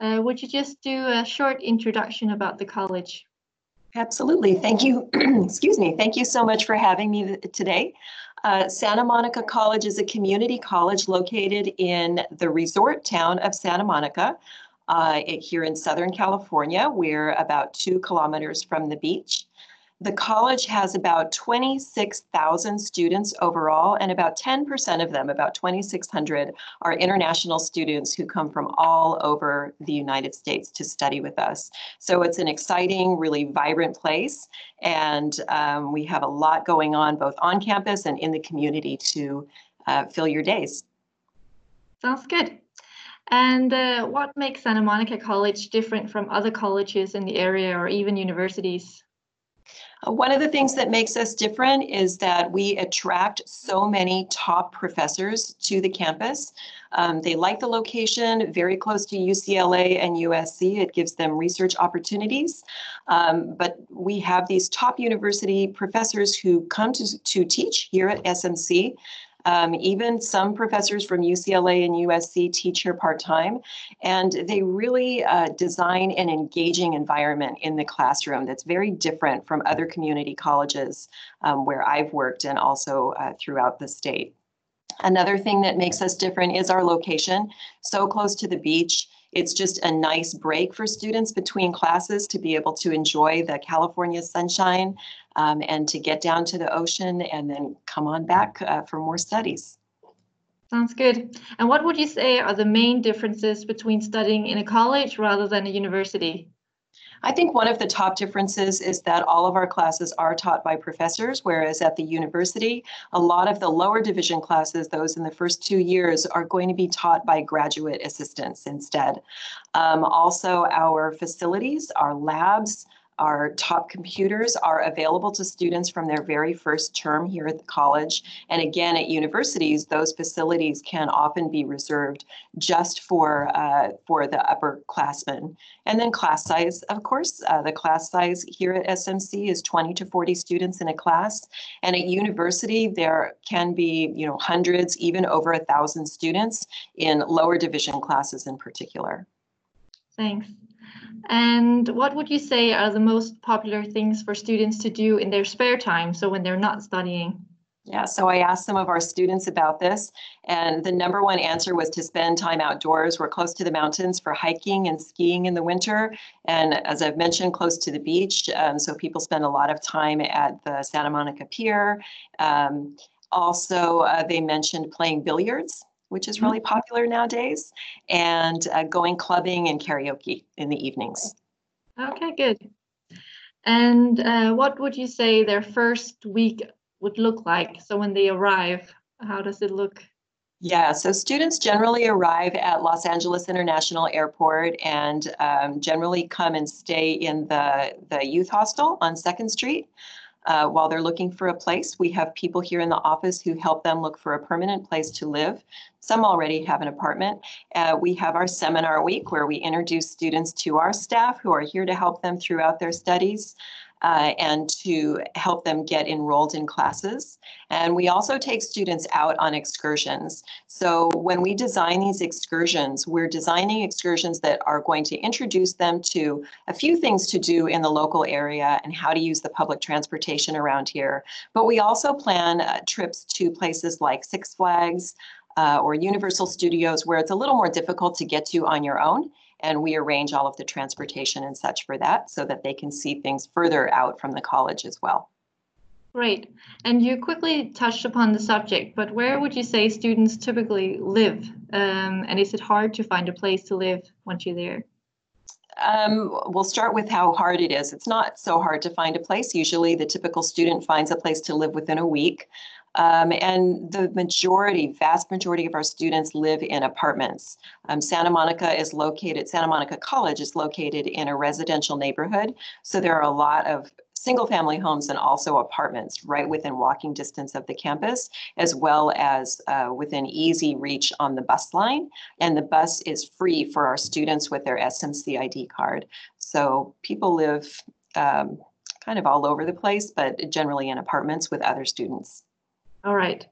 Uh, would you just do a short introduction about the college? Absolutely. Thank you. Excuse me. Thank you so much for having me today. Uh, Santa Monica College is a community college located in the resort town of Santa Monica uh, here in Southern California. We're about two kilometers from the beach. The college has about 26,000 students overall, and about 10% of them, about 2,600, are international students who come from all over the United States to study with us. So it's an exciting, really vibrant place, and um, we have a lot going on both on campus and in the community to uh, fill your days. Sounds good. And uh, what makes Santa Monica College different from other colleges in the area or even universities? One of the things that makes us different is that we attract so many top professors to the campus. Um, they like the location, very close to UCLA and USC. It gives them research opportunities. Um, but we have these top university professors who come to, to teach here at SMC. Um, even some professors from UCLA and USC teach here part-time, and they really uh, design an engaging environment in the classroom that's very different from other community colleges um, where I've worked and also uh, throughout the state. Another thing that makes us different is our location, so close to the beach. It's just a nice break for students between classes to be able to enjoy the California sunshine um, and to get down to the ocean and then come on back uh, for more studies. Sounds good. And what would you say are the main differences between studying in a college rather than a university? I think one of the top differences is that all of our classes are taught by professors, whereas at the university, a lot of the lower division classes, those in the first two years, are going to be taught by graduate assistants instead. Um, also, our facilities, our labs, our top computers are available to students from their very first term here at the college. And again, at universities, those facilities can often be reserved just for, uh, for the upperclassmen. And then class size, of course, uh, the class size here at SMC is 20 to 40 students in a class. And at university, there can be, you know, hundreds, even over a thousand students in lower division classes in particular. Thanks. And what would you say are the most popular things for students to do in their spare time, so when they're not studying? Yeah, so I asked some of our students about this, and the number one answer was to spend time outdoors. We're close to the mountains for hiking and skiing in the winter, and as I've mentioned, close to the beach. Um, so people spend a lot of time at the Santa Monica Pier. Um, also, uh, they mentioned playing billiards which is really mm-hmm. popular nowadays, and uh, going clubbing and karaoke in the evenings. Okay, good. And uh, what would you say their first week would look like? So when they arrive, how does it look? Yeah, so students generally arrive at Los Angeles International Airport and um, generally come and stay in the, the youth hostel on 2nd Street. Uh, while they're looking for a place, we have people here in the office who help them look for a permanent place to live. Some already have an apartment. Uh, we have our seminar week where we introduce students to our staff who are here to help them throughout their studies uh, and to help them get enrolled in classes. And we also take students out on excursions. So when we design these excursions, we're designing excursions that are going to introduce them to a few things to do in the local area and how to use the public transportation around here. But we also plan uh, trips to places like Six Flags, uh, or Universal Studios where it's a little more difficult to get to on your own and we arrange all of the transportation and such for that so that they can see things further out from the college as well. Great. And you quickly touched upon the subject, but where would you say students typically live? Um, and is it hard to find a place to live once you're there? Um, we'll start with how hard it is. It's not so hard to find a place. Usually, the typical student finds a place to live within a week. Um, and the majority, vast majority of our students live in apartments. Um, Santa Monica is located, Santa Monica College is located in a residential neighborhood. So there are a lot of single family homes and also apartments right within walking distance of the campus, as well as uh, within easy reach on the bus line. And the bus is free for our students with their SMC ID card. So people live um, kind of all over the place, but generally in apartments with other students. All right.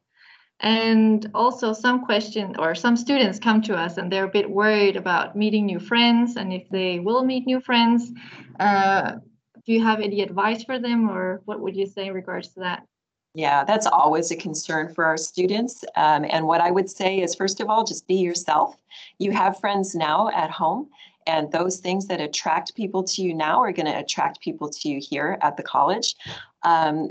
And also some question or some students come to us and they're a bit worried about meeting new friends and if they will meet new friends. Uh, do you have any advice for them or what would you say in regards to that? Yeah, that's always a concern for our students. Um, and what I would say is, first of all, just be yourself. You have friends now at home, and those things that attract people to you now are going to attract people to you here at the college. Um,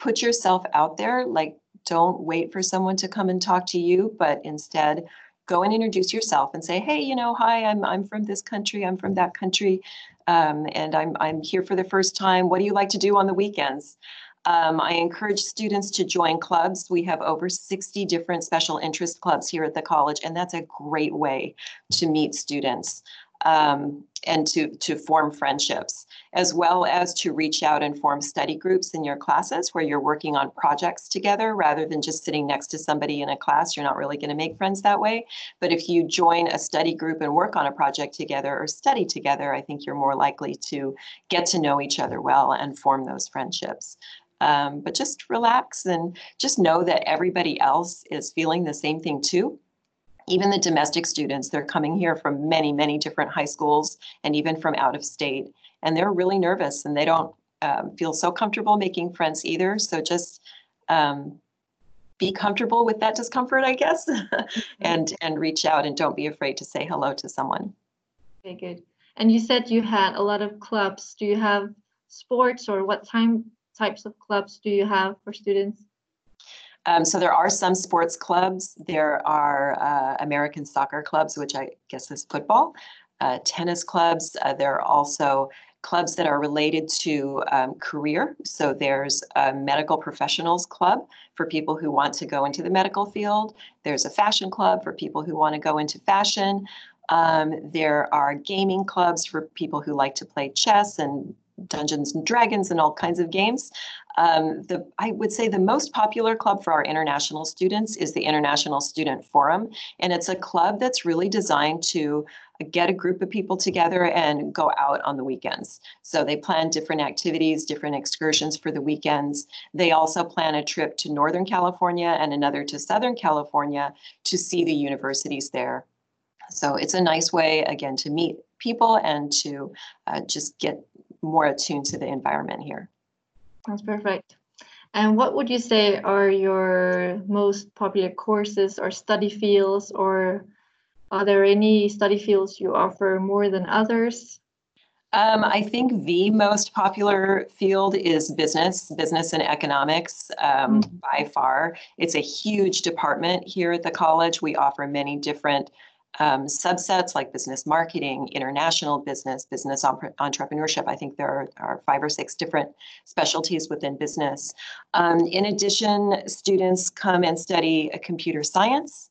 put yourself out there. Like, don't wait for someone to come and talk to you, but instead go and introduce yourself and say, hey, you know, hi, I'm, I'm from this country, I'm from that country, um, and I'm, I'm here for the first time. What do you like to do on the weekends? Um, I encourage students to join clubs. We have over 60 different special interest clubs here at the college, and that's a great way to meet students um, and to, to form friendships, as well as to reach out and form study groups in your classes where you're working on projects together rather than just sitting next to somebody in a class. You're not really going to make friends that way. But if you join a study group and work on a project together or study together, I think you're more likely to get to know each other well and form those friendships. Um, but just relax and just know that everybody else is feeling the same thing too. Even the domestic students, they're coming here from many, many different high schools and even from out of state. And they're really nervous and they don't um, feel so comfortable making friends either. So just um, be comfortable with that discomfort, I guess, and and reach out and don't be afraid to say hello to someone. Okay, good. And you said you had a lot of clubs. Do you have sports or what time types of clubs do you have for students? Um, so there are some sports clubs. There are uh, American soccer clubs, which I guess is football, uh, tennis clubs. Uh, there are also clubs that are related to um, career. So there's a medical professionals club for people who want to go into the medical field. There's a fashion club for people who want to go into fashion. Um, there are gaming clubs for people who like to play chess and Dungeons and Dragons and all kinds of games. Um, the I would say the most popular club for our international students is the International Student Forum, and it's a club that's really designed to get a group of people together and go out on the weekends. So they plan different activities, different excursions for the weekends. They also plan a trip to Northern California and another to Southern California to see the universities there. So it's a nice way, again, to meet people and to uh, just get more attuned to the environment here. That's perfect. And what would you say are your most popular courses or study fields, or are there any study fields you offer more than others? Um, I think the most popular field is business, business and economics um, mm-hmm. by far. It's a huge department here at the college. We offer many different um, subsets like business marketing, international business, business entrepreneurship. I think there are, are, five or six different specialties within business. Um, in addition, students come and study computer science.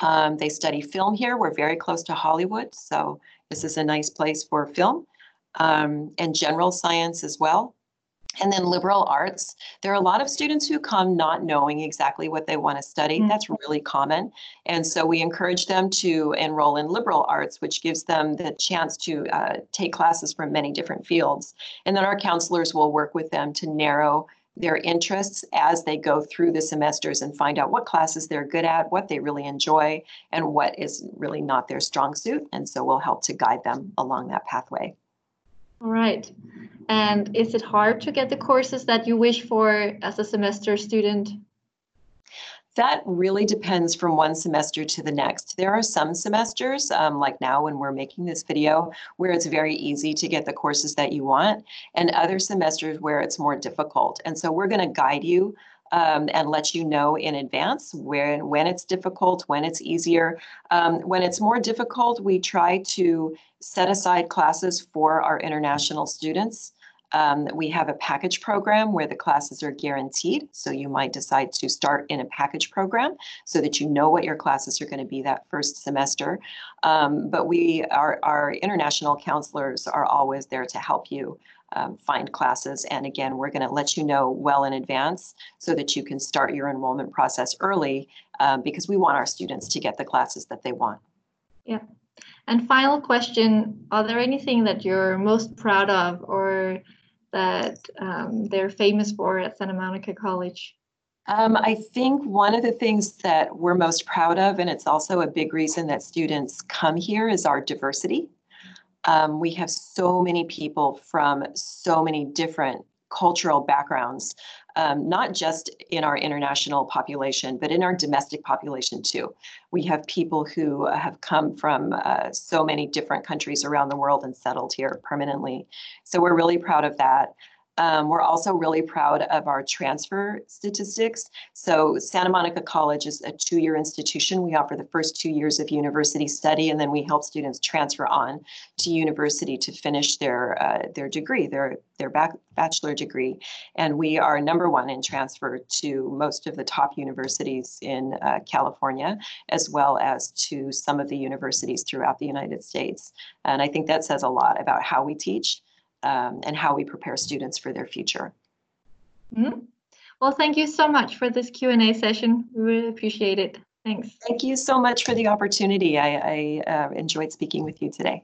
Um, they study film here. We're very close to Hollywood, so this is a nice place for film um, and general science as well. And then liberal arts, there are a lot of students who come not knowing exactly what they want to study. Mm-hmm. That's really common. And so we encourage them to enroll in liberal arts, which gives them the chance to uh, take classes from many different fields. And then our counselors will work with them to narrow their interests as they go through the semesters and find out what classes they're good at, what they really enjoy, and what is really not their strong suit. And so we'll help to guide them along that pathway. All right. And is it hard to get the courses that you wish for as a semester student? That really depends from one semester to the next. There are some semesters, um, like now when we're making this video, where it's very easy to get the courses that you want, and other semesters where it's more difficult. And so we're going to guide you um, and let you know in advance when when it's difficult, when it's easier. Um, when it's more difficult, we try to set aside classes for our international students. Um, we have a package program where the classes are guaranteed. So you might decide to start in a package program so that you know what your classes are going to be that first semester. Um, but we, our, our international counselors are always there to help you um, find classes. And again, we're going to let you know well in advance so that you can start your enrollment process early um, because we want our students to get the classes that they want. Yeah. And final question, are there anything that you're most proud of or that um, they're famous for at Santa Monica College? Um, I think one of the things that we're most proud of, and it's also a big reason that students come here, is our diversity. Um, we have so many people from so many different cultural backgrounds, um, not just in our international population, but in our domestic population too. We have people who have come from uh, so many different countries around the world and settled here permanently. So we're really proud of that. Um, we're also really proud of our transfer statistics. So Santa Monica College is a two-year institution. We offer the first two years of university study, and then we help students transfer on to university to finish their uh, their degree, their their bachelor degree. And we are number one in transfer to most of the top universities in uh, California, as well as to some of the universities throughout the United States. And I think that says a lot about how we teach um, and how we prepare students for their future. Mhm. Well, thank you so much for this Q&A session. We really appreciate it. Thanks. Thank you so much for the opportunity. I, I uh, enjoyed speaking with you today.